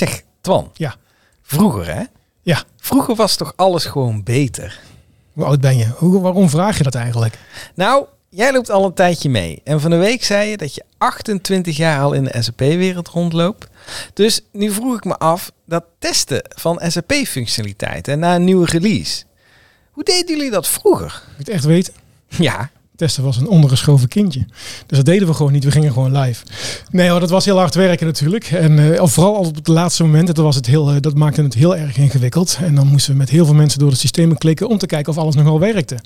Zeg, Twan. Ja. Vroeger, hè? Ja. Vroeger was toch alles gewoon beter? Hoe oud ben je? Hoe, waarom vraag je dat eigenlijk? Nou, jij loopt al een tijdje mee. En van de week zei je dat je 28 jaar al in de SAP-wereld rondloopt. Dus nu vroeg ik me af, dat testen van SAP-functionaliteiten na een nieuwe release. Hoe deden jullie dat vroeger? Je het echt weten? Ja, Testen was een ondergeschoven kindje. Dus dat deden we gewoon niet. We gingen gewoon live. Nee hoor, dat was heel hard werken natuurlijk. En eh, vooral al op het laatste moment. Dat, was het heel, eh, dat maakte het heel erg ingewikkeld. En dan moesten we met heel veel mensen door de systemen klikken om te kijken of alles nog wel werkte.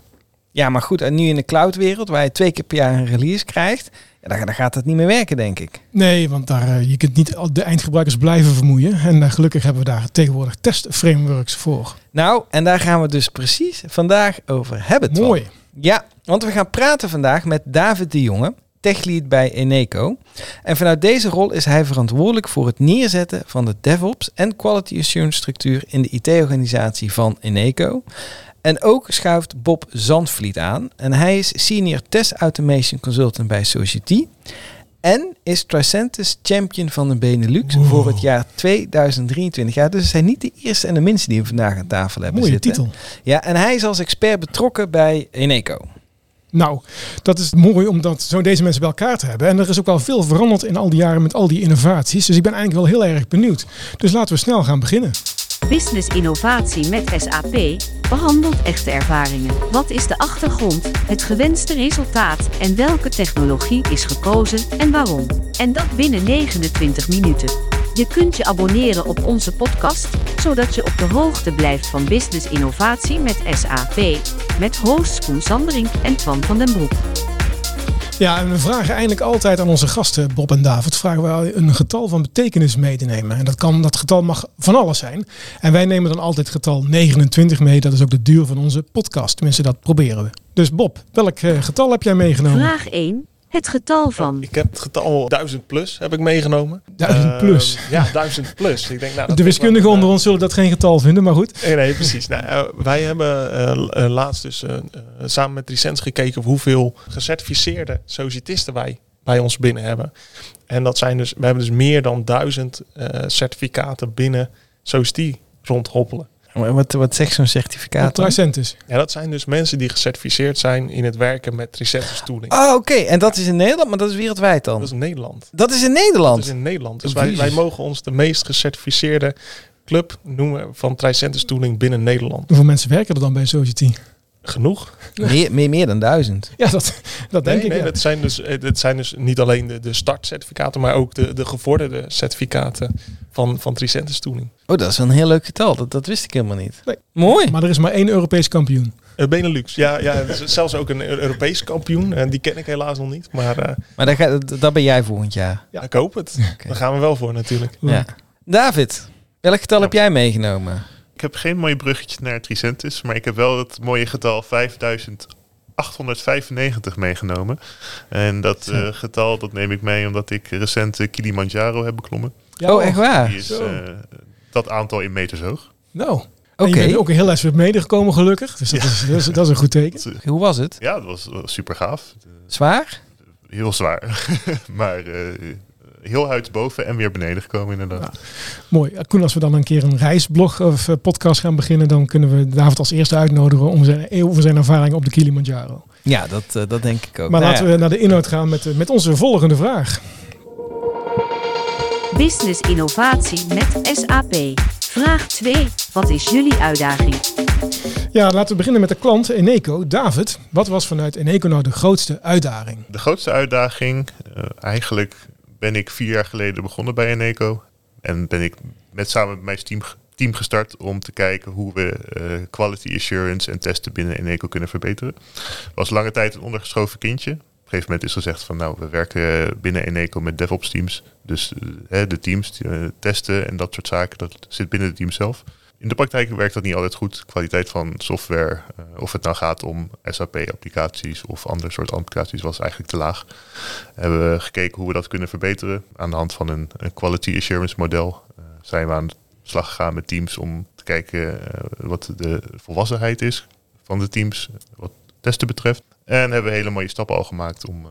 ja maar goed, en nu in de cloud-wereld, waar je twee keer per jaar een release krijgt, ja, dan, dan gaat het niet meer werken, denk ik. Nee, want daar, eh, je kunt niet de eindgebruikers blijven vermoeien. En gelukkig hebben we daar tegenwoordig testframeworks voor. Nou, en daar gaan we dus precies vandaag over hebben. Mooi. Ja, want we gaan praten vandaag met David de Jonge, techlead bij Eneco. En vanuit deze rol is hij verantwoordelijk voor het neerzetten van de DevOps en Quality Assurance structuur in de IT-organisatie van Eneco. En ook schuift Bob Zandvliet aan. En hij is Senior Test Automation Consultant bij Society. En is Tricentis Champion van de Benelux Wow. voor het jaar 2023. Ja, dus zijn niet de eerste en de minste die we vandaag aan tafel hebben Mooie zitten. titel. Ja, en hij is als expert betrokken bij Eneco. Nou, dat is mooi om dat, zo deze mensen bij elkaar te hebben. En er is ook wel veel veranderd in al die jaren met al die innovaties. Dus ik ben eigenlijk wel heel erg benieuwd. Dus laten we snel gaan beginnen. Business innovatie met SAP behandelt echte ervaringen. Wat is de achtergrond, het gewenste resultaat en welke technologie is gekozen en waarom? En dat binnen 29 minuten. Je kunt je abonneren op onze podcast, zodat je op de hoogte blijft van business innovatie met SAP. Met hosts Koen Sanderink en Twan van den Broek. Ja, en we vragen eigenlijk altijd aan onze gasten, Bob en David, vragen we een getal van betekenis mee te nemen. En dat, kan, dat getal mag van alles zijn. En wij nemen dan altijd getal 29 mee. Dat is ook de duur van onze podcast. Tenminste, dat proberen we. Dus Bob, welk eh, getal heb jij meegenomen? Vraag 1. Het getal van. Ik heb het getal 1000 plus heb ik meegenomen. 1000 plus. Eh, ja, 1000 plus. Ik denk, nou, dat de is wiskundigen onder ons zullen dat geen getal vinden, maar goed. Nee, nee, precies. Nou, eh, wij hebben eh, eh, laatst dus samen met Tricens gekeken hoeveel gecertificeerde societisten wij bij ons binnen hebben. En dat zijn dus, we hebben dus meer dan 1000 eh, certificaten binnen Society rondhoppelen. Wat, wat zegt zo'n certificaat? dan? Tricentis. Ja, dat zijn dus mensen die gecertificeerd zijn in het werken met Tricentis tooling. Oh, oké. En dat is in Nederland, maar dat is wereldwijd dan? Dat is in Nederland. Dat is in Nederland? Dat is in Nederland. Dus wij, wij mogen ons de meest gecertificeerde club noemen van Tricentis tooling binnen Nederland. Hoeveel mensen werken er dan bij Society? Genoeg? Meer, meer, meer dan duizend. Ja, dat, dat denk nee, ik. nee, ja. dat, zijn dus, eh, dat zijn dus niet alleen de, de startcertificaten, maar ook de, de gevorderde certificaten van, van Tricentis tooling. Oh, dat is een heel leuk getal. Dat, dat wist ik helemaal niet. Nee. Mooi. Maar er is maar één Europees kampioen. Eh, Benelux, ja, ja zelfs ook een Eu- Europees kampioen. En die ken ik helaas nog niet, maar eh, Maar daar, ga, daar ben jij volgend jaar. ja. ik hoop het. Oké. Daar gaan we wel voor natuurlijk. Ja. David, welk getal Ja. heb jij meegenomen? Ik heb geen mooi bruggetje naar Tricentis, maar ik heb wel het mooie getal 5895 meegenomen. En dat eh, getal dat neem ik mee omdat ik recent de Kilimanjaro heb beklommen. Ja, oh, echt waar? Die is eh, dat aantal in meters hoog. Nou, Oké. en je bent ook heel les weer medegekomen gelukkig. Dus dat, Ja. is, dat, is, dat is een goed teken. Eh, Hoe was het? ja, dat was, was super gaaf. Eh, Zwaar? heel zwaar. maar eh, heel uit boven en weer beneden gekomen inderdaad. Mooi. Ja, Koen, als we dan een keer een reisblog of eh, podcast gaan beginnen, dan kunnen we David als eerste uitnodigen om zijn, over zijn ervaring op de Kilimanjaro. Ja, dat, eh, dat denk ik ook. Maar Nou laten ja. we naar de inhoud gaan met, eh, met onze volgende vraag. Business innovatie met SAP. Vraag 2. Wat is jullie uitdaging? Ja, laten we beginnen met de klant Eneco. David, wat was vanuit Eneco nou de grootste uitdaging? De grootste uitdaging, eh, eigenlijk ben ik vier jaar geleden begonnen bij Eneco. En ben ik met samen met mijn team, team gestart om te kijken hoe we eh, quality assurance en testen binnen Eneco kunnen verbeteren. was lange tijd een ondergeschoven kindje. Op een gegeven moment is gezegd van nou, we werken binnen Eneco met DevOps teams. Dus eh, hè, de teams eh, testen en dat soort zaken, dat zit binnen het team zelf. In de praktijk werkt dat niet altijd goed. De kwaliteit van software, eh, of het nou gaat om SAP-applicaties of andere soort applicaties, was eigenlijk te laag. Hebben we gekeken hoe we dat kunnen verbeteren. Aan de hand van een, een quality assurance model eh, zijn we aan de slag gegaan met teams om te kijken eh, wat de volwassenheid is van de teams, eh, wat testen betreft. En hebben we hele mooie stappen al gemaakt om, eh,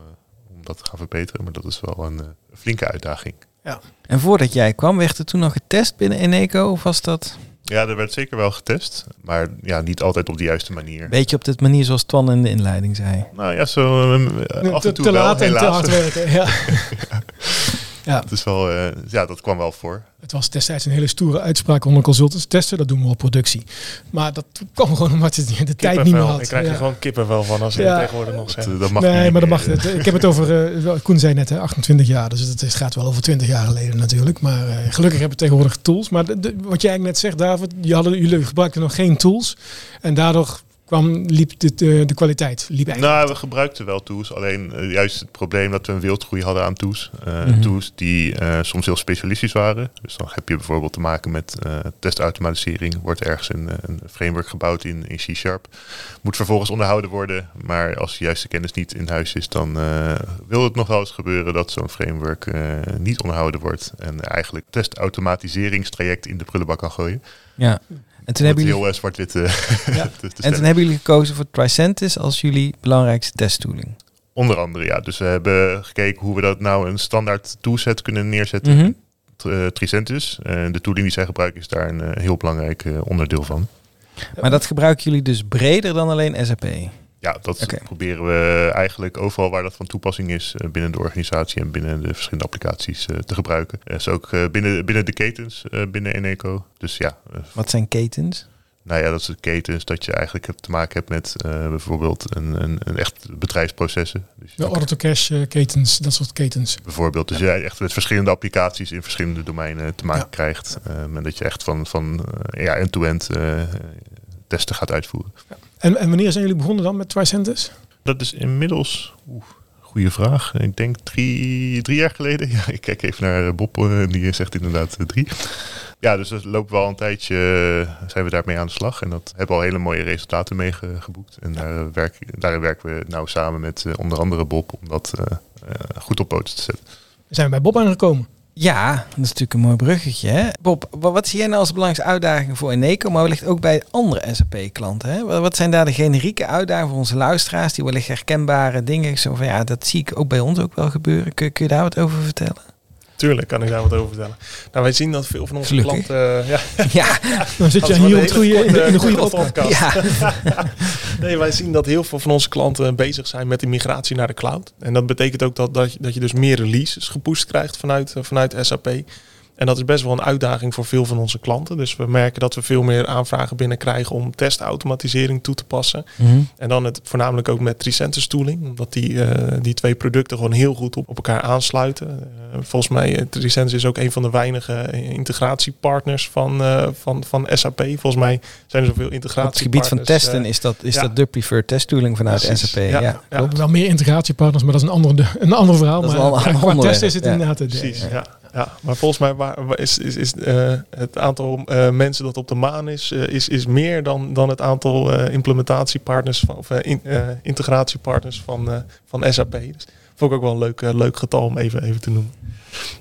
om dat te gaan verbeteren. Maar dat is wel een eh, flinke uitdaging. Ja. En voordat jij kwam, werd er toen nog getest binnen Eneco? Of was dat Ja, er werd zeker wel getest, maar ja, niet altijd op de juiste manier. een beetje op de manier zoals Twan in de inleiding zei? Nou ja, zo eh, af te, en toe te wel, laat en te helaas. hard werken. Ja. ja, Het is wel, eh, ja, dat kwam wel voor. het was destijds een hele stoere uitspraak onder consultants. Testen, dat doen we op productie. Maar dat kwam gewoon omdat je de tijd niet meer had. Ik krijg Ja. er gewoon kippenvel van als je Ja. tegenwoordig nog zegt. Dat, mag nee, niet maar dat mag. het. Ik heb het over, eh, Koen zei net, hè, 28 jaar. Dus het gaat wel over 20 jaar geleden natuurlijk. Maar eh, gelukkig hebben we tegenwoordig tools. Maar de- de- wat jij eigenlijk net zegt, David, je hadden, jullie gebruikten nog geen tools. En daardoor kwam, liep de, de, de kwaliteit liep eigenlijk. Nou, we gebruikten wel tools. Alleen eh, juist het probleem dat we een wildgroei hadden aan tools. Eh, Mhm. Tools die eh, soms heel specialistisch waren. Dus dan heb je bijvoorbeeld te maken met eh, testautomatisering. Wordt ergens een, een framework gebouwd in, in C-Sharp. Moet vervolgens onderhouden worden. Maar als de juiste kennis niet in huis is, dan eh, wil het nog wel eens gebeuren dat zo'n framework eh, niet onderhouden wordt. En eigenlijk testautomatiseringstraject in de prullenbak kan gooien. Ja. En toen hebben jullie, heel eh, zwart-wit. eh, Ja. te- te en toen hebben jullie gekozen voor Tricentis als jullie belangrijkste testtooling. Onder andere, ja. Dus we hebben gekeken hoe we dat nou een standaard toolset kunnen neerzetten. Eh, Tricentis. En de tooling die zij gebruiken is daar een heel belangrijk onderdeel van. Maar dat gebruiken jullie dus breder dan alleen SAP? Ja, dat proberen we eigenlijk overal waar dat van toepassing is eh, binnen de organisatie en binnen de verschillende applicaties eh, te gebruiken. Dat is ook eh, binnen, binnen de ketens eh, binnen Eneco. Dus ja, eh, Wat zijn ketens? nou ja, dat is de ketens dat je eigenlijk te maken hebt met eh, bijvoorbeeld een, een, een echt bedrijfsprocessen. Dus De order-to-cash eh, ketens, dat soort ketens. Bijvoorbeeld, dus jij echt met verschillende applicaties in verschillende domeinen te maken Ja. krijgt. Eh, en dat je echt van, van eh, ja, end-to-end eh, testen gaat uitvoeren. En, en wanneer zijn jullie begonnen dan met Tricentis? Dat is inmiddels, oeh, goede vraag. Ik denk drie, drie jaar geleden. Ja, ik kijk even naar Bob, eh, die zegt inderdaad eh, drie. Ja, dus dat loopt wel een tijdje, eh, zijn we daarmee aan de slag. En dat hebben we al hele mooie resultaten mee ge- geboekt. En daar, eh, werk, daarin werken we nou samen met eh, onder andere Bob om dat eh, eh, goed op poten te zetten. Zijn we bij Bob aangekomen? Ja, dat is natuurlijk een mooi bruggetje. Hè? Bob, wa- wat zie jij nou als belangrijkste uitdaging voor Eneco, maar wellicht ook bij andere SAP-klanten? Wat zijn daar de generieke uitdagingen voor onze luisteraars, die wellicht herkenbare dingen, zo van ja, dat zie ik ook bij ons ook wel gebeuren. Kun, kun je daar wat over vertellen? Tuurlijk kan ik daar wat over vertellen. Nou, wij zien dat veel van onze Gelukkig. klanten... eh, ja, ja, Dan zit je hier op het goede, in de, goede podcast. ja. Nee, wij zien dat heel veel van onze klanten bezig zijn met de migratie naar de cloud. En dat betekent ook dat, dat, je, dat je dus meer releases gepusht krijgt vanuit, eh, vanuit SAP. En dat is best wel een uitdaging voor veel van onze klanten. Dus we merken dat we veel meer aanvragen binnenkrijgen om testautomatisering toe te passen. Mhm. En dan het voornamelijk ook met Tricentis tooling. Omdat die, eh, die twee producten gewoon heel goed op, op elkaar aansluiten. Eh, volgens mij, uh, Tricentis is ook een van de weinige eh, integratiepartners van, eh, van, van SAP. Volgens mij zijn er zoveel Op het gebied van testen eh, is dat, is ja. dat de preferred testtooling vanuit Precies. SAP. Ja, Ja, wel meer integratiepartners, maar dat is een ander, een ander verhaal. Dat is maar wel een qua- is het ja. inderdaad het. Precies, ja. Ja. Maar volgens mij waar, waar is, is, is eh, het aantal eh, mensen dat op de maan is, eh, is, is meer dan, dan het aantal eh, implementatiepartners van, of in- integratiepartners van, eh, van SAP. Dus vond ik ook wel een leuk, leuk getal om even, even te noemen.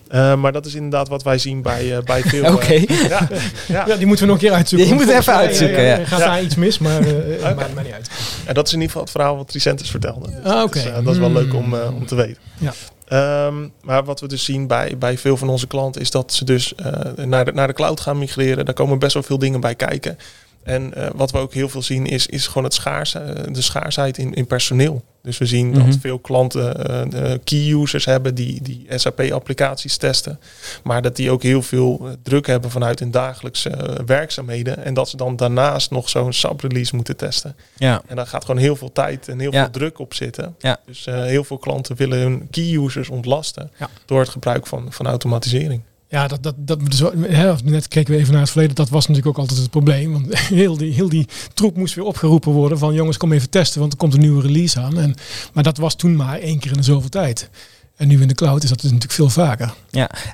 Eh, maar dat is inderdaad wat wij zien bij, eh, bij veel. Oké. ja, ja. Ja, die moeten we nog een keer uitzoeken. Die moeten we even uitzoeken, ja. Gaat Ja. daar iets mis, maar eh Oké. maakt mij niet uit. En dat is in ieder geval het verhaal wat Tricentis vertelde. Dus Ah, dat, oké. is, dat is wel Hmm. leuk om, eh, om te weten. Ja. Ehm, maar wat we dus zien bij, bij veel van onze klanten is dat ze dus eh, naar, de, naar de cloud gaan migreren. Daar komen best wel veel dingen bij kijken. En eh, wat we ook heel veel zien is, is gewoon het eh, de schaarsheid in, in personeel. Dus we zien Mhm. dat veel klanten eh, key users hebben die, die SAP-applicaties testen. Maar dat die ook heel veel druk hebben vanuit hun dagelijkse werkzaamheden. En dat ze dan daarnaast nog zo'n sub-release moeten testen. Ja. En daar gaat gewoon heel veel tijd en heel Ja. veel druk op zitten. Ja. Dus heel veel klanten willen hun key users ontlasten Ja. door het gebruik van, van automatisering. Ja, dat, dat, dat, dus, hè, net keken we even naar het verleden. Dat was natuurlijk ook altijd het probleem. Want heel die, heel die troep moest weer opgeroepen worden van jongens, kom even testen, want er komt een nieuwe release aan. En, maar dat was toen maar één keer in de zoveel tijd. En nu in de cloud is dat dus natuurlijk veel vaker.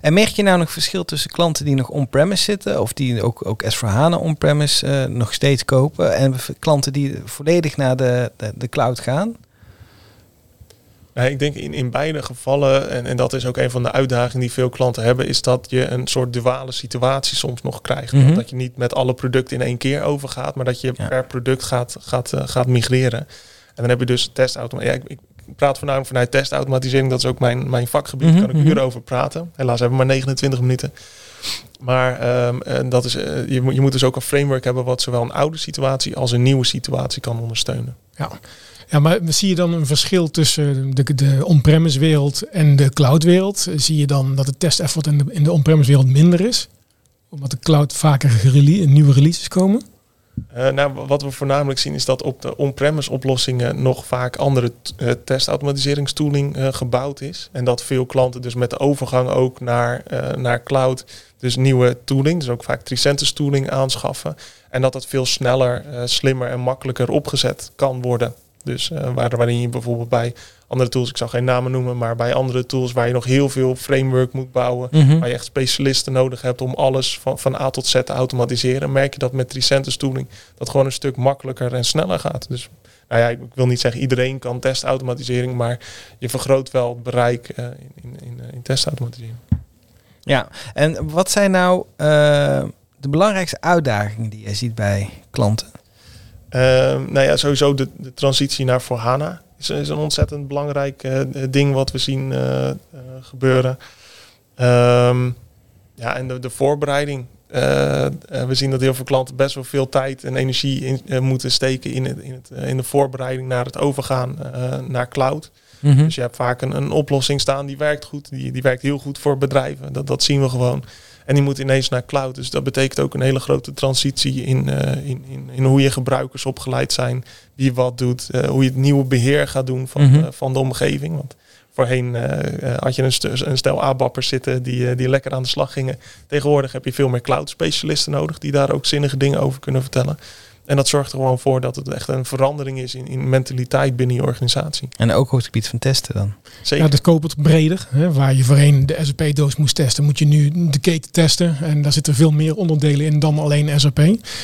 En merk je nou nog verschil tussen klanten die nog on-premise zitten, of die ook, ook S4HANA on-premise eh, nog steeds kopen, en klanten die volledig naar de, de cloud gaan? Nee, ik denk in, in beide gevallen, en, en dat is ook een van de uitdagingen die veel klanten hebben, is dat je een soort duale situatie soms nog krijgt. Mhm. Dat je niet met alle producten in één keer overgaat, maar dat je Ja. per product gaat, gaat, eh, gaat migreren. En dan heb je dus testautomatisering. Ja, ik, ik praat voornamelijk vanuit testautomatisering. Dat is ook mijn, mijn vakgebied. Daar Mhm, kan ik mhm. uren over praten. Helaas hebben we maar 29 minuten. Maar ehm, en dat is, eh, je, moet, je moet dus ook een framework hebben wat zowel een oude situatie als een nieuwe situatie kan ondersteunen. Ja. Ja, maar zie je dan een verschil tussen de, de on-premise wereld en de cloud wereld? Zie je dan dat het test effort in de, in de on-premise wereld minder is? Omdat de cloud vaker nieuwe releases komen? Eh, nou, wat we voornamelijk zien is dat op de on-premise oplossingen nog vaak andere eh, testautomatiseringstooling eh, gebouwd is. En dat veel klanten dus met de overgang ook naar, naar cloud, dus nieuwe tooling, dus ook vaak Tricentis tooling aanschaffen. En dat het veel sneller, slimmer en makkelijker opgezet kan worden. Dus eh, waar, waarin je bijvoorbeeld bij andere tools, ik zal geen namen noemen, maar bij andere tools waar je nog heel veel framework moet bouwen, Mhm. waar je echt specialisten nodig hebt om alles van, van A tot Z te automatiseren, merk je dat met Tricentis tooling dat gewoon een stuk makkelijker en sneller gaat. Dus nou ja, ik wil niet zeggen iedereen kan testautomatisering, maar je vergroot wel het bereik eh, in, in, in, eh, in testautomatisering. Ja, en wat zijn nou de belangrijkste uitdagingen die je ziet bij klanten? Ehm, nou ja, sowieso de, de transitie naar voor HANA is, is een ontzettend belangrijk eh, ding wat we zien eh, eh, gebeuren. Ehm, ja, en de, de voorbereiding. We zien dat heel veel klanten best wel veel tijd en energie in, moeten steken in, het, in, het, in de voorbereiding naar het overgaan naar cloud. Mhm. Dus je hebt vaak een, een oplossing staan die werkt goed. Die, die werkt heel goed voor bedrijven. Dat, dat zien we gewoon. En die moet ineens naar cloud. Dus dat betekent ook een hele grote transitie in, eh, in, in, in hoe je gebruikers opgeleid zijn. Wie wat doet. eh, hoe je het nieuwe beheer gaat doen van, Mhm. eh, van de omgeving. Want voorheen had je een, stu- een stel ABAP'ers zitten die, die lekker aan de slag gingen. Tegenwoordig heb je veel meer cloud specialisten nodig. Die daar ook zinnige dingen over kunnen vertellen. En dat zorgt er gewoon voor dat het echt een verandering is in, in mentaliteit binnen je organisatie. En ook op het gebied van testen dan. Zeker. Ja, dat koppelt breder. Hè, waar je voorheen de SAP-doos moest testen, moet je nu de keten testen. En daar zitten veel meer onderdelen in dan alleen SAP.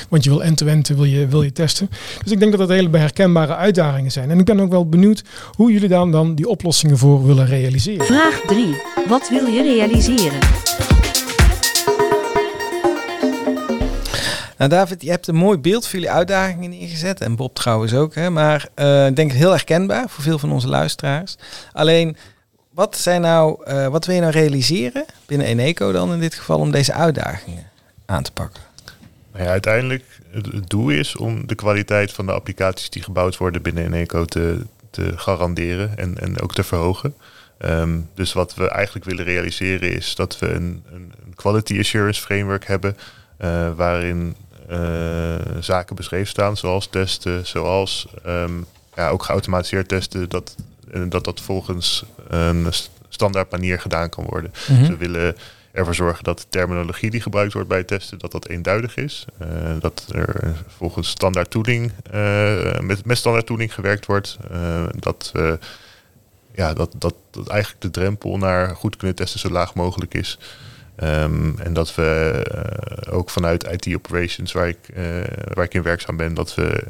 Want je wil end-to-end wil je, wil je testen. Dus ik denk dat dat hele herkenbare uitdagingen zijn. En ik ben ook wel benieuwd hoe jullie dan, dan die oplossingen voor willen realiseren. Vraag 3. Wat wil je realiseren? Nou David, je hebt een mooi beeld voor jullie uitdagingen neergezet. En Bob trouwens ook. Hè? Maar eh, ik denk heel herkenbaar voor veel van onze luisteraars. Alleen, wat, zijn nou, eh, wat wil je nou realiseren binnen Eneco dan in dit geval om deze uitdagingen aan te pakken? Nou ja, uiteindelijk, het, doel is om de kwaliteit van de applicaties die gebouwd worden binnen Eneco te, te garanderen en, en ook te verhogen. Ehm, dus wat we eigenlijk willen realiseren is dat we een, een, een quality assurance framework hebben eh, waarin zaken beschreven staan, zoals testen, zoals ehm, ja, ook geautomatiseerd testen, dat, en dat dat volgens een st- standaard manier gedaan kan worden. Dus we willen ervoor zorgen dat de terminologie die gebruikt wordt bij het testen, dat dat eenduidig is. Eh, dat er volgens standaard tooling, eh, met, met standaard tooling gewerkt wordt. Eh, dat, eh, ja, dat, dat, dat eigenlijk de drempel naar goed kunnen testen zo laag mogelijk is. Ehm, en dat we eh, ook vanuit IT operations, waar ik, eh, waar ik in werkzaam ben, dat we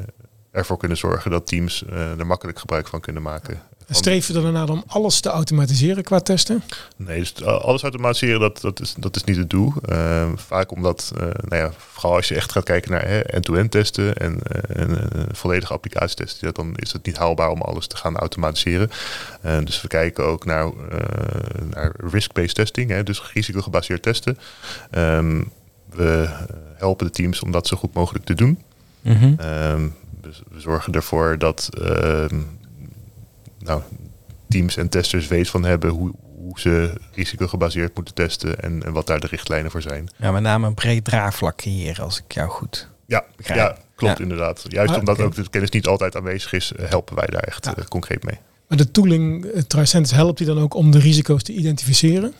ervoor kunnen zorgen dat teams eh, er makkelijk gebruik van kunnen maken. En streef je er daarna om alles te automatiseren qua testen? Nee, dus uh, alles automatiseren, dat, dat, is, dat is niet het doel. Uh, vaak omdat, uh, nou ja, vooral als je echt gaat kijken naar hè, end-to-end testen en, uh, en uh, volledige applicatietesten, ja, dan is het niet haalbaar om alles te gaan automatiseren. Uh, dus we kijken ook naar, uh, naar risk-based testing, hè, dus risicogebaseerd testen. Um, we helpen de teams om dat zo goed mogelijk te doen. Mhm. Um, dus we zorgen ervoor dat ehm, nou, teams en testers weet van hebben hoe, hoe ze risicogebaseerd moeten testen en, en, wat daar de richtlijnen voor zijn. Ja, met name een breed draagvlak creëren, als ik jou goed ja, begrijp. ja klopt Ja. inderdaad. Juist Ah, omdat ook de kennis niet altijd aanwezig is, eh, helpen wij daar echt Ja. eh, concreet mee. Maar de tooling uh, Tricentis helpt die dan ook om de risico's te identificeren?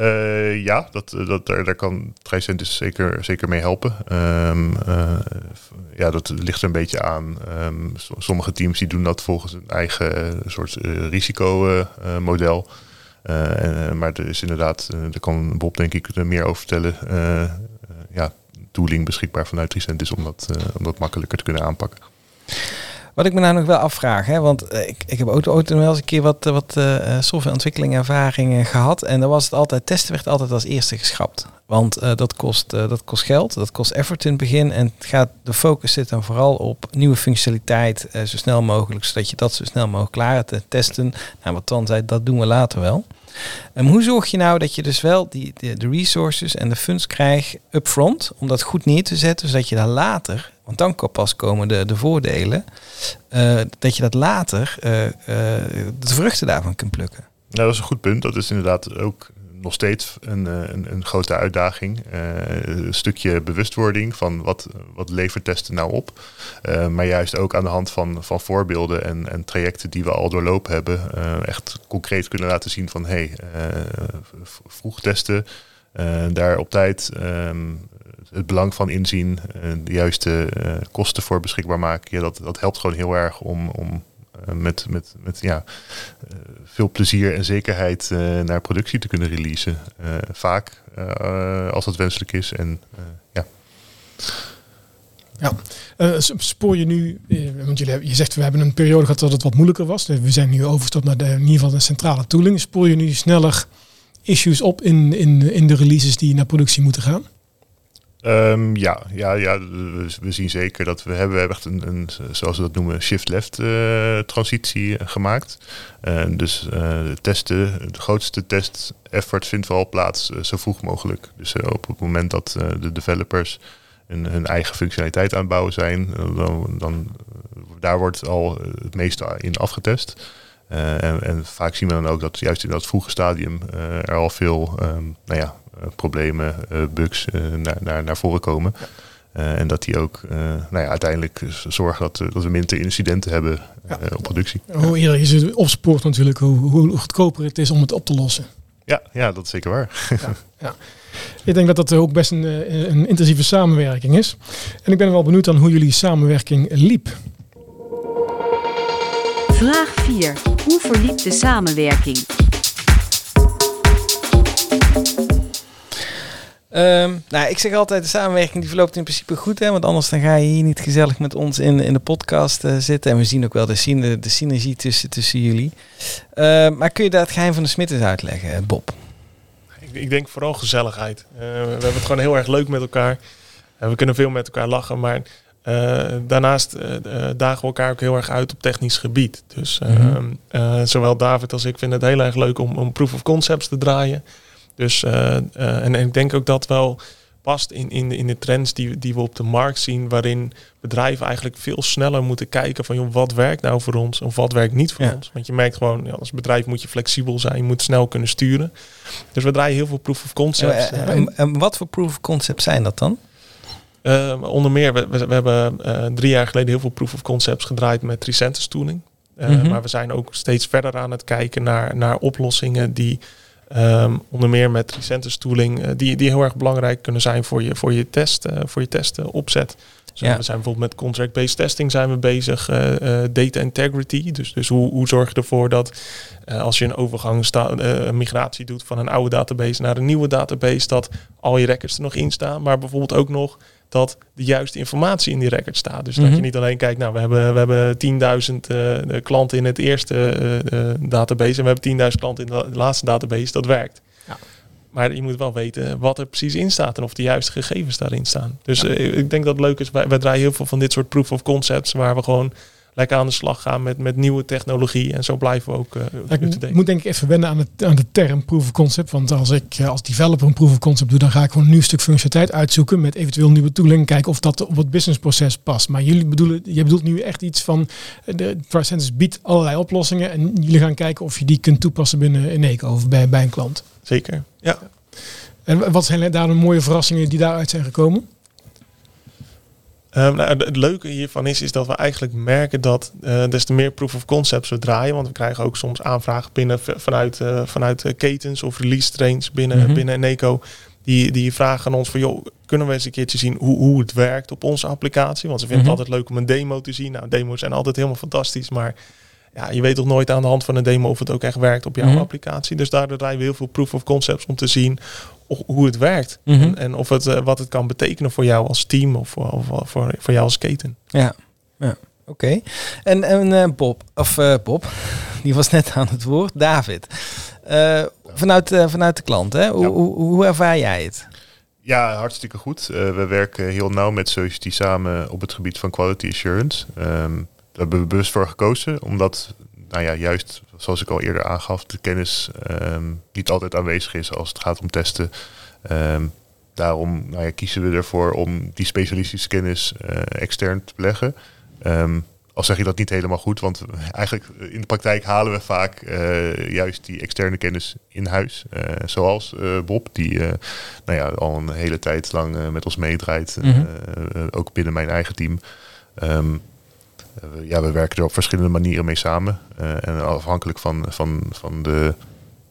Eh, ja, dat, eh, dat, daar, daar kan Tricentis zeker, zeker mee helpen. Ehm, eh, ja, dat ligt er een beetje aan. Ehm, sommige teams die doen dat volgens een eigen soort risicomodel. maar er is inderdaad, daar kan Bob denk ik er meer over vertellen. ja, tooling beschikbaar vanuit Tricentis om dat, om dat makkelijker te kunnen aanpakken. Wat ik me nou nog wel afvraag, hè, want eh, ik, ik heb ook ooit wel eens een keer wat, eh, wat eh, eh, softwareontwikkeling gehad. En dan was het altijd, testen werd altijd als eerste geschrapt. Want dat, kost, dat kost geld, dat kost effort in het begin. En het gaat, de focus zit dan vooral op nieuwe functionaliteit zo snel mogelijk, zodat je dat zo snel mogelijk klaar te testen. Nou, wat dan zei, dat doen we later wel. En hoe zorg je nou dat je dus wel die, de, resources en de funds krijgt upfront, om dat goed neer te zetten, zodat je daar later, want dan pas komen de, de voordelen, eh, dat je dat later eh, eh, de vruchten daarvan kunt plukken. Nou, dat is een goed punt. Dat is inderdaad ook nog steeds een, eh, een, een grote uitdaging. Eh, een stukje bewustwording van wat, wat levert testen nou op. Eh, maar juist ook aan de hand van, van voorbeelden en, en trajecten die we al doorlopen hebben. echt concreet kunnen laten zien van hey, eh, v- vroeg testen. daar op tijd ehm, het belang van inzien. de juiste kosten voor beschikbaar maken. Ja, dat, dat helpt gewoon heel erg om, om met, met, met ja, eh, veel plezier en zekerheid eh, naar productie te kunnen releasen. Eh, vaak eh, als dat wenselijk is. En eh, ja. Eh, s- spoor je nu, eh, want jullie je zegt we hebben een periode gehad dat het wat moeilijker was. Eh, We zijn nu overgestapt naar in ieder geval de centrale tooling. Spoor je nu sneller issues op in, in, in de releases die naar productie moeten gaan? Ehm, ja, ja, ja we, zien zeker dat we hebben, we echt een, een, zoals we dat noemen, shift-left eh, transitie eh, gemaakt. Eh, dus de testen, de grootste test effort vindt vooral plaats zo vroeg mogelijk. Dus op het moment dat de developers hun, eigen functionaliteit aan het bouwen zijn, dan, daar wordt al het meeste in afgetest. En, en vaak zien we dan ook dat juist in dat vroege stadium er al veel ehm, nou ja, problemen, eh, bugs eh, naar, naar, naar voren komen. Eh, en dat die ook eh, nou ja, uiteindelijk zorgen dat, eh, dat we minder incidenten hebben eh, Ja. op productie. Hoe eerder je ze opspoort natuurlijk, hoe, hoe goedkoper het is om het op te lossen. Ja, ja, dat is zeker waar. Ik denk dat dat ook best een, eh, een intensieve samenwerking is. En ik ben wel benieuwd aan hoe jullie samenwerking liep. Vraag 4. Hoe verliep de samenwerking? Ehm, nou, ik zeg altijd, de samenwerking die verloopt in principe goed, hè, want anders dan ga je hier niet gezellig met ons in, in de podcast eh, zitten. En we zien ook wel de, de synergie tussen, tussen jullie. Ehm, maar kun je daar het geheim van de smid eens uitleggen, eh, Bob? Ik, ik denk vooral gezelligheid. Eh, we hebben het gewoon heel erg leuk met elkaar. We kunnen veel met elkaar lachen, maar daarnaast dagen we elkaar ook heel erg uit op technisch gebied. Dus Mhm. eh, zowel David als ik vinden het heel erg leuk om, om proof of concepts te draaien. Dus, eh, eh, en, en ik denk ook dat wel past in, in, de, in de trends die, die we op de markt zien, waarin bedrijven eigenlijk veel sneller moeten kijken van joh, wat werkt nou voor ons of wat werkt niet voor Ja. ons. Want je merkt gewoon, ja, als bedrijf moet je flexibel zijn, je moet snel kunnen sturen. Dus we draaien heel veel proof of concepts. Eh, en, en wat voor proof of concept zijn dat dan? Uh, onder meer, we, we, we hebben uh, drie jaar geleden heel veel proof of concepts gedraaid met Tricentis tooling. Uh, Mhm. Maar we zijn ook steeds verder aan het kijken naar, naar oplossingen die um, onder meer met Tricentis tooling, uh, die, die heel erg belangrijk kunnen zijn voor je, voor je test, uh, voor je testen opzet. Dus Ja. We zijn bijvoorbeeld met contract-based testing zijn we bezig, uh, uh, data integrity. Dus, dus hoe, hoe zorg je ervoor dat als je een overgang, een migratie doet van een oude database naar een nieuwe database, dat al je records er nog in staan, maar bijvoorbeeld ook nog dat de juiste informatie in die record staat. Dus Mhm. dat je niet alleen kijkt, nou we hebben, we hebben 10.000 uh, klanten in het eerste uh, database en we hebben 10.000 klanten in de laatste database, dat werkt. Ja. Maar je moet wel weten wat er precies in staat en of de juiste gegevens daarin staan. Dus ja. ik denk dat het leuk is, wij, wij draaien heel veel van dit soort proof of concepts waar we gewoon lekker aan de slag gaan met, met nieuwe technologie. En zo blijven we ook uh, Ik moet denk ik even wennen aan, het, aan de term proof of concept. Want als ik eh, als developer een proof of concept doe, dan ga ik gewoon een nieuw stuk functionaliteit uitzoeken met eventueel nieuwe tooling. Kijken of dat op het businessproces past. Maar jullie bedoelen, je bedoelt nu echt iets van, eh, de Tricentis biedt allerlei oplossingen. En jullie gaan kijken of je die kunt toepassen binnen Eneco of bij, bij een klant. Zeker, ja. En wat zijn daar de mooie verrassingen die daaruit zijn gekomen? Um, nou, het leuke hiervan is, is dat we eigenlijk merken dat uh, des te meer proof of concepts we draaien, want we krijgen ook soms aanvragen binnen vanuit, uh, vanuit uh, ketens of release trains binnen, mm -hmm. binnen Eneco. Die, die vragen aan ons van, joh, kunnen we eens een keertje zien hoe, hoe het werkt op onze applicatie? Want ze vinden mm -hmm. het altijd leuk om een demo te zien. Nou, demo's zijn altijd helemaal fantastisch, maar ja, je weet toch nooit aan de hand van een demo of het ook echt werkt op jouw mm -hmm. applicatie. Dus daardoor draaien we heel veel proof of concepts om te zien hoe het werkt. Mm -hmm. en, en, of het, uh, wat het kan betekenen voor jou als team of, of, of voor, voor jou als keten. Ja, ja. Oké. En, en eh, Bob, of eh, Bob, die was net aan het woord. David. Eh, vanuit, eh, vanuit de klant, hè? Hoe, Ja. hoe, hoe ervaar jij het? Ja, hartstikke goed. Eh, we werken heel nauw met Society samen op het gebied van quality assurance. Ehm, daar hebben we bewust voor gekozen, omdat, nou ja, juist zoals ik al eerder aangaf, de kennis ehm, niet altijd aanwezig is als het gaat om testen. Ehm, daarom nou ja, kiezen we ervoor om die specialistische kennis eh, extern te beleggen. Ehm, al zeg je dat niet helemaal goed, want eigenlijk eh, in de praktijk halen we vaak eh, juist die externe kennis in huis. Zoals Bob, die nou ja, al een hele tijd lang met ons meedraait, Mhm. ook binnen mijn eigen team. We- ja, we werken er op verschillende manieren mee samen. eh, en afhankelijk van, van, van, de,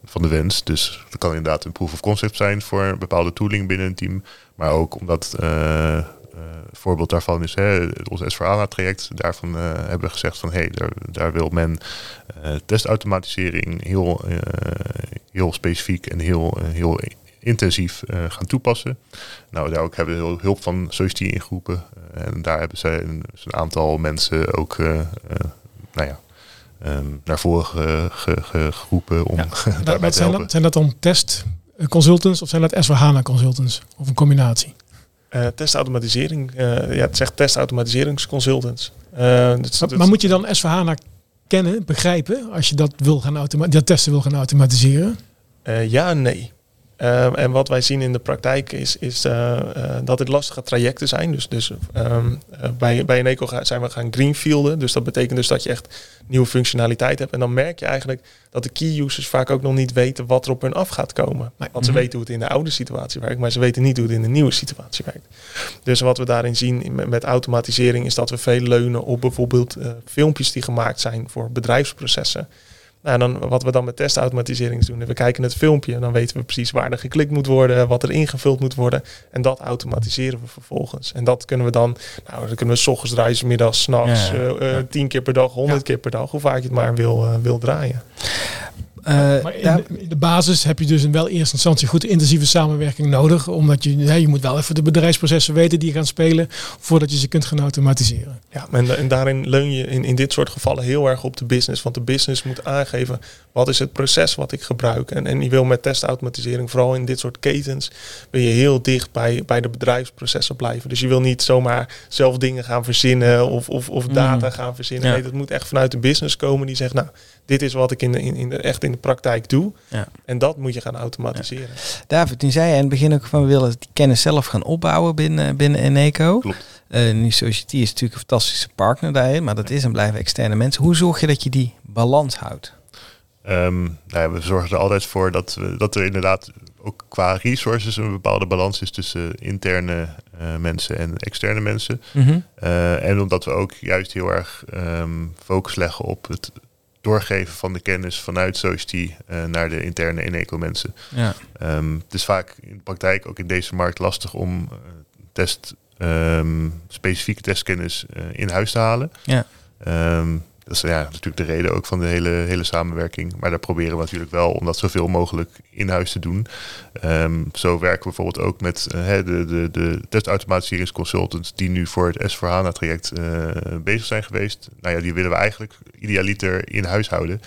van de wens. Dus dat kan inderdaad een proof of concept zijn voor een bepaalde tooling binnen een team. Maar ook omdat eh, eh, een voorbeeld daarvan is hè, ons S4ANA-traject. Daarvan eh, hebben we gezegd van hé, hey, daar, daar wil men eh, testautomatisering heel, eh, heel specifiek en heel, eh, heel intensief eh, gaan toepassen. Nou, daar ook hebben we hulp van Society ingeroepen. Eh, en daar hebben zij een, een aantal mensen ook eh, eh, nou ja, ehm, naar voren ge- ge- ge- geroepen om daarbij Dat, te zijn, helpen. dat, zijn dat dan test eh, consultants of zijn dat S4HANA consultants? Of een combinatie? Eh, testautomatisering, eh, ja, het zegt testautomatiseringsconsultants. Eh, dat is- Maar, dat- maar moet je dan S4HANA kennen, begrijpen, als je dat wil gaan automa- dat testen wil gaan automatiseren? Eh, ja en nee. Ehm, en wat wij zien in de praktijk is, is eh, eh, dat het lastige trajecten zijn. Dus, dus ehm, eh, bij, bij Eneco ga- zijn we gaan greenfielden. Dus dat betekent dus dat je echt nieuwe functionaliteit hebt. En dan merk je eigenlijk dat de key users vaak ook nog niet weten wat er op hun af gaat komen. Want ze Mhm. weten hoe het in de oude situatie werkt, maar ze weten niet hoe het in de nieuwe situatie werkt. Dus wat we daarin zien met, met automatisering is dat we veel leunen op bijvoorbeeld filmpjes die gemaakt zijn voor bedrijfsprocessen. Nou, en dan, wat we dan met testautomatisering doen, we kijken het filmpje en dan weten we precies waar er geklikt moet worden, wat er ingevuld moet worden. En dat automatiseren we vervolgens. En dat kunnen we dan, nou, dan kunnen we s ochtends draaien, 's middags, 's nachts, Ja. eh, eh, tien keer per dag, honderd keer per dag, hoe vaak je het maar wil, eh, wil draaien. Eh, Maar in, daar- de, in de basis heb je dus in wel eerste instantie goed intensieve samenwerking nodig. Omdat je, hè, je moet wel even de bedrijfsprocessen weten die gaan spelen voordat je ze kunt gaan automatiseren. Ja, en, en daarin leun je in, in dit soort gevallen heel erg op de business. Want de business moet aangeven wat is het proces wat ik gebruik. En, en je wil met testautomatisering, vooral in dit soort ketens, wil je heel dicht bij, bij de bedrijfsprocessen blijven. Dus je wil niet zomaar zelf dingen gaan verzinnen of, of, of data Mm. gaan verzinnen. Ja. Nee, dat moet echt vanuit de business komen die zegt, nou, dit is wat ik in de, in, in de, echt in de praktijk doe. Ja. En dat moet je gaan automatiseren. David, toen zei je in het begin ook van we willen die kennis zelf gaan opbouwen binnen, binnen Eneco. Klopt. Eh nu Society is natuurlijk een fantastische partner daarin, maar dat is en blijven externe mensen. Hoe zorg je dat je die balans houdt? Ehm, nou ja, we zorgen er altijd voor dat, we, dat er inderdaad ook qua resources een bepaalde balans is tussen interne eh, mensen en externe mensen. Eh, en omdat we ook juist heel erg ehm, focus leggen op het doorgeven van de kennis vanuit Society eh, naar de interne Eneco mensen. Ja. Ehm, het is vaak in de praktijk ook in deze markt lastig om eh, test, ehm, specifieke testkennis eh, in huis te halen. Ja. Ehm, dat is ja, natuurlijk de reden ook van de hele, hele samenwerking. Maar daar proberen we natuurlijk wel om dat zoveel mogelijk in huis te doen. Ehm, zo werken we bijvoorbeeld ook met eh, de, de, de testautomatiseringsconsultants die nu voor het S4HANA-traject eh, bezig zijn geweest. Nou ja, die willen we eigenlijk idealiter in huis houden.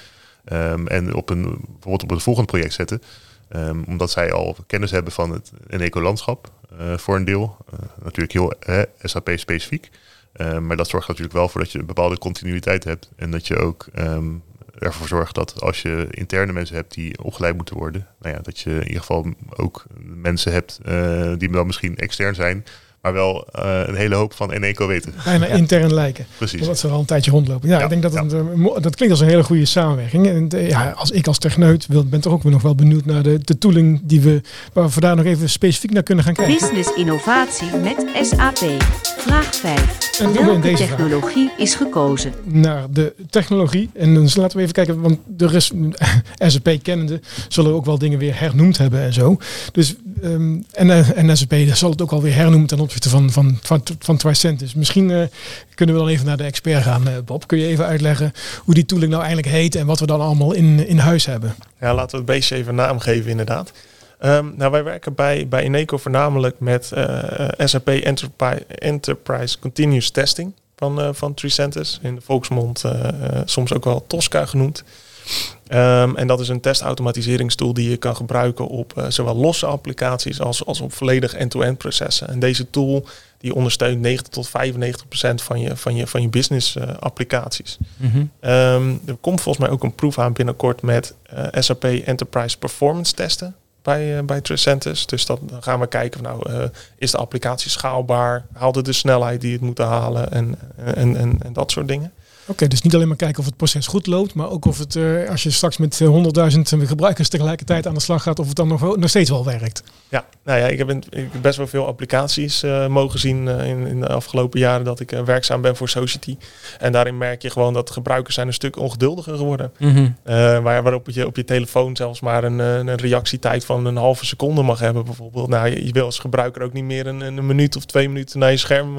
Ehm, en op een, bijvoorbeeld op een volgend project zetten. Ehm, omdat zij al kennis hebben van het Eneco-landschap eh, voor een deel. Natuurlijk heel SAP-specifiek. Ehm, maar dat zorgt natuurlijk wel voor dat je een bepaalde continuïteit hebt. En dat je ook ehm, ervoor zorgt dat als je interne mensen hebt die opgeleid moeten worden, nou ja, dat je in ieder geval ook mensen hebt eh, die dan misschien extern zijn, maar wel eh, een hele hoop van Eneco weten. Bijna Ja. intern lijken. Precies. Omdat ze er al een tijdje rondlopen. Ja, Ja, ik denk dat ja. het, eh, mo- dat klinkt als een hele goede samenwerking. En eh, ja, als ik als techneut wil, ben toch ook nog wel benieuwd naar de, de tooling die we, waar we vandaar nog even specifiek naar kunnen gaan kijken. Business innovatie met SAP. Vraag 5. En Welke vraag. technologie is gekozen? naar de technologie. En dan laten we even kijken, want de rest, SAP kennende, zullen ook wel dingen weer hernoemd hebben en zo. Dus, ehm, en, eh, en SAP zal het ook alweer hernoemen ten opzichte van, van, van, van Tricentis. Misschien eh, kunnen we dan even naar de expert gaan, eh, Bob. Kun je even uitleggen hoe die tooling nou eigenlijk heet en wat we dan allemaal in, in huis hebben? Ja, laten we het beestje even een naam geven inderdaad. Ehm, nou, wij werken bij, bij Eneco voornamelijk met eh, SAP Enterprise, Enterprise Continuous Testing. van, eh, van Tricentis. In de volksmond eh, eh, soms ook wel Tosca genoemd. Ehm, en dat is een testautomatiseringstool die je kan gebruiken op eh, zowel losse applicaties als, als op volledig end-to-end processen. En deze tool die ondersteunt 90 tot 95 procent van je, van je, van je business eh, applicaties. Mhm. Ehm, er komt volgens mij ook een proef aan binnenkort met eh, SAP Enterprise Performance testen bij, uh, bij Tricentis. Dus dat, dan gaan we kijken, van, nou, uh, is de applicatie schaalbaar? Haalt het de snelheid die het moet halen? En, en, en, en dat soort dingen. Oké, okay, dus niet alleen maar kijken of het proces goed loopt, maar ook of het, uh, als je straks met 100.000 gebruikers tegelijkertijd aan de slag gaat, of het dan nog, nog steeds wel werkt. Ja, nou ja, ik heb, een, ik heb best wel veel applicaties uh, mogen zien uh, in, in, de afgelopen jaren dat ik werkzaam ben voor Society. En daarin merk je gewoon dat gebruikers zijn een stuk ongeduldiger geworden. Mm -hmm. waar, waarop je op je telefoon zelfs maar een, een, reactietijd van een halve seconde mag hebben bijvoorbeeld. Nou, je, je wil als gebruiker ook niet meer een, een minuut of twee minuten naar je scherm,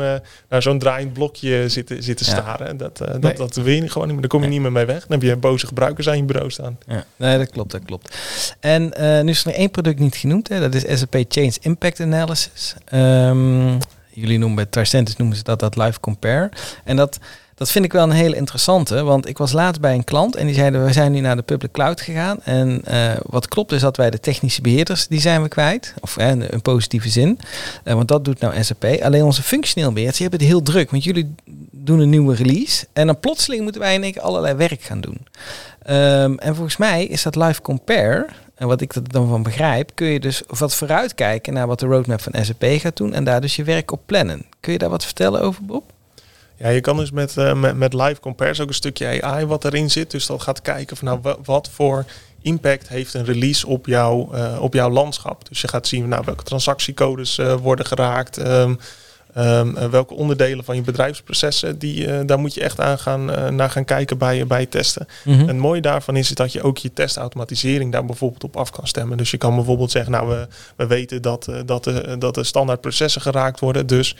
naar zo'n draaiend blokje zitten, zitten staren. Ja. Dat, dat, nee. Dat wil je gewoon niet meer. Daar kom je nee. niet meer mee weg. Dan heb je boze gebruikers aan je bureau staan. Ja, nee, dat klopt, dat klopt. En uh, nu is er één product niet genoemd. Hè. Dat is SAP Change Impact Analysis. Um, jullie noemen bij Tricentis noemen ze dat dat Live Compare. En dat, dat vind ik wel een hele interessante. Want ik was laatst bij een klant en die zeiden... we zijn nu naar de public cloud gegaan. En uh, wat klopt is dat wij de technische beheerders... die zijn we kwijt. Of in een positieve zin. Uh, want dat doet nou SAP. Alleen onze functioneel beheerders die hebben het heel druk. Want jullie doen een nieuwe release. En dan plotseling moeten wij in één allerlei werk gaan doen. Um, en volgens mij is dat live compare. En wat ik er dan van begrijp, kun je dus wat vooruitkijken naar wat de roadmap van SAP gaat doen. En daar dus je werk op plannen. Kun je daar wat vertellen over, Bob? Ja, je kan dus met, uh, met, met live compares ook een stukje AI wat erin zit. Dus dat gaat kijken van nou, wat voor impact heeft een release op, jou, uh, op jouw landschap. Dus je gaat zien nou, welke transactiecodes uh, worden geraakt. Um, Um, uh, welke onderdelen van je bedrijfsprocessen, die, uh, daar moet je echt aan gaan, uh, naar gaan kijken bij, bij testen. Mm -hmm. En het mooie daarvan is, is dat je ook je testautomatisering daar bijvoorbeeld op af kan stemmen. Dus je kan bijvoorbeeld zeggen, nou we, we weten dat, dat, de, dat de standaard processen geraakt worden, dus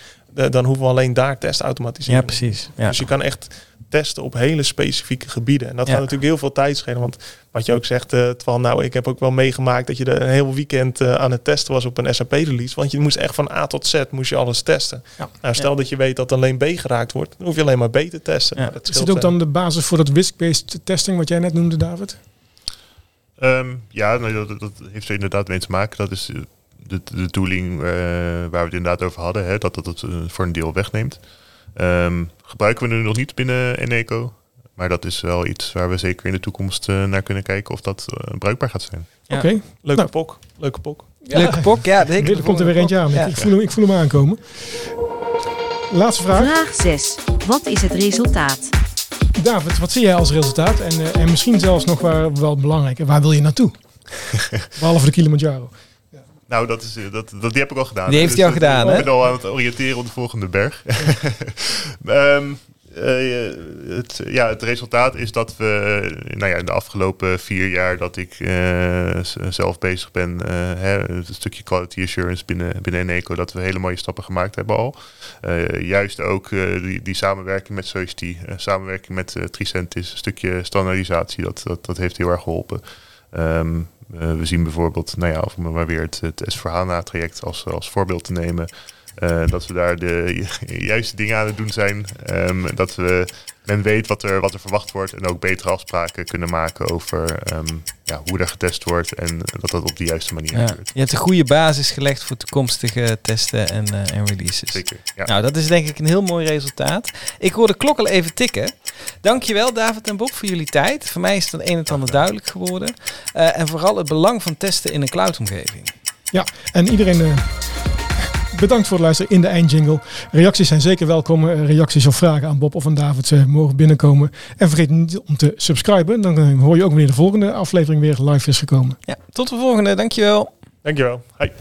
dan hoeven we alleen daar testautomatisering. Ja, precies. Ja. Dus je kan echt testen op hele specifieke gebieden. En dat ja. gaat natuurlijk heel veel tijd schelen. Want wat je ook zegt, uh, Twan, nou, ik heb ook wel meegemaakt dat je er een heel weekend uh, aan het testen was op een SAP-release. Want je moest echt van A tot Z moest je alles testen. Ja. Nou, stel ja. dat je weet dat alleen B geraakt wordt, dan hoef je alleen maar B te testen. Ja. Nou, dat is dit ook dan de basis voor dat risk-based testing wat jij net noemde, David? Um, ja, nou, dat, dat, heeft er inderdaad mee te maken. Dat is de, de tooling uh, waar we het inderdaad over hadden, hè, dat dat het voor een deel wegneemt. Um, gebruiken we nu nog niet binnen Eneco. Maar dat is wel iets waar we zeker in de toekomst uh, naar kunnen kijken of dat uh, bruikbaar gaat zijn. Ja. Oké, okay. leuke nou. pok. Leuke pok. Ja. Leuke pok, ja. Er komt er weer eentje aan. Ja. Ik, voel hem, ik voel hem aankomen. Laatste vraag. Vraag 6. Wat is het resultaat? David, wat zie jij als resultaat? En, uh, en misschien zelfs nog waar, wel belangrijk, waar wil je naartoe? Behalve de Kilimanjaro. Nou, dat is, dat, dat, die heb ik al gedaan. Die heeft hij dus al gedaan, hè? Ik ben al aan het oriënteren op de volgende berg. um, uh, het, ja, het resultaat is dat we nou ja, in de afgelopen vier jaar dat ik uh, zelf bezig ben, uh, hè, een stukje quality assurance binnen, binnen Eneco, dat we hele mooie stappen gemaakt hebben al. juist ook die, die samenwerking met Society, samenwerking met Tricentis, een stukje standaardisatie, dat, dat, dat heeft heel erg geholpen. Um, we zien bijvoorbeeld, nou ja, of maar weer het, het S4HANA-traject als, als voorbeeld te nemen. Uh, dat we daar de juiste dingen aan het doen zijn. Um, dat we, men weet wat er, wat er verwacht wordt en ook betere afspraken kunnen maken over um, ja, hoe er getest wordt en dat dat op de juiste manier ja. gebeurt. Je hebt een goede basis gelegd voor toekomstige testen en, uh, en releases. Zeker. Ja. Nou, dat is denk ik een heel mooi resultaat. Ik hoor de klok al even tikken. Dankjewel David en Bob voor jullie tijd. Voor mij is het een en ander duidelijk geworden. Uh, en vooral het belang van testen in een cloudomgeving. Ja, en iedereen... Bedankt voor het luisteren in de eindjingle. Reacties zijn zeker welkom. Reacties of vragen aan Bob of aan David uh, mogen binnenkomen. En vergeet niet om te subscriben. Dan uh, hoor je ook wanneer de volgende aflevering weer live is gekomen. Ja, tot de volgende. Dankjewel. Dankjewel. Hoi.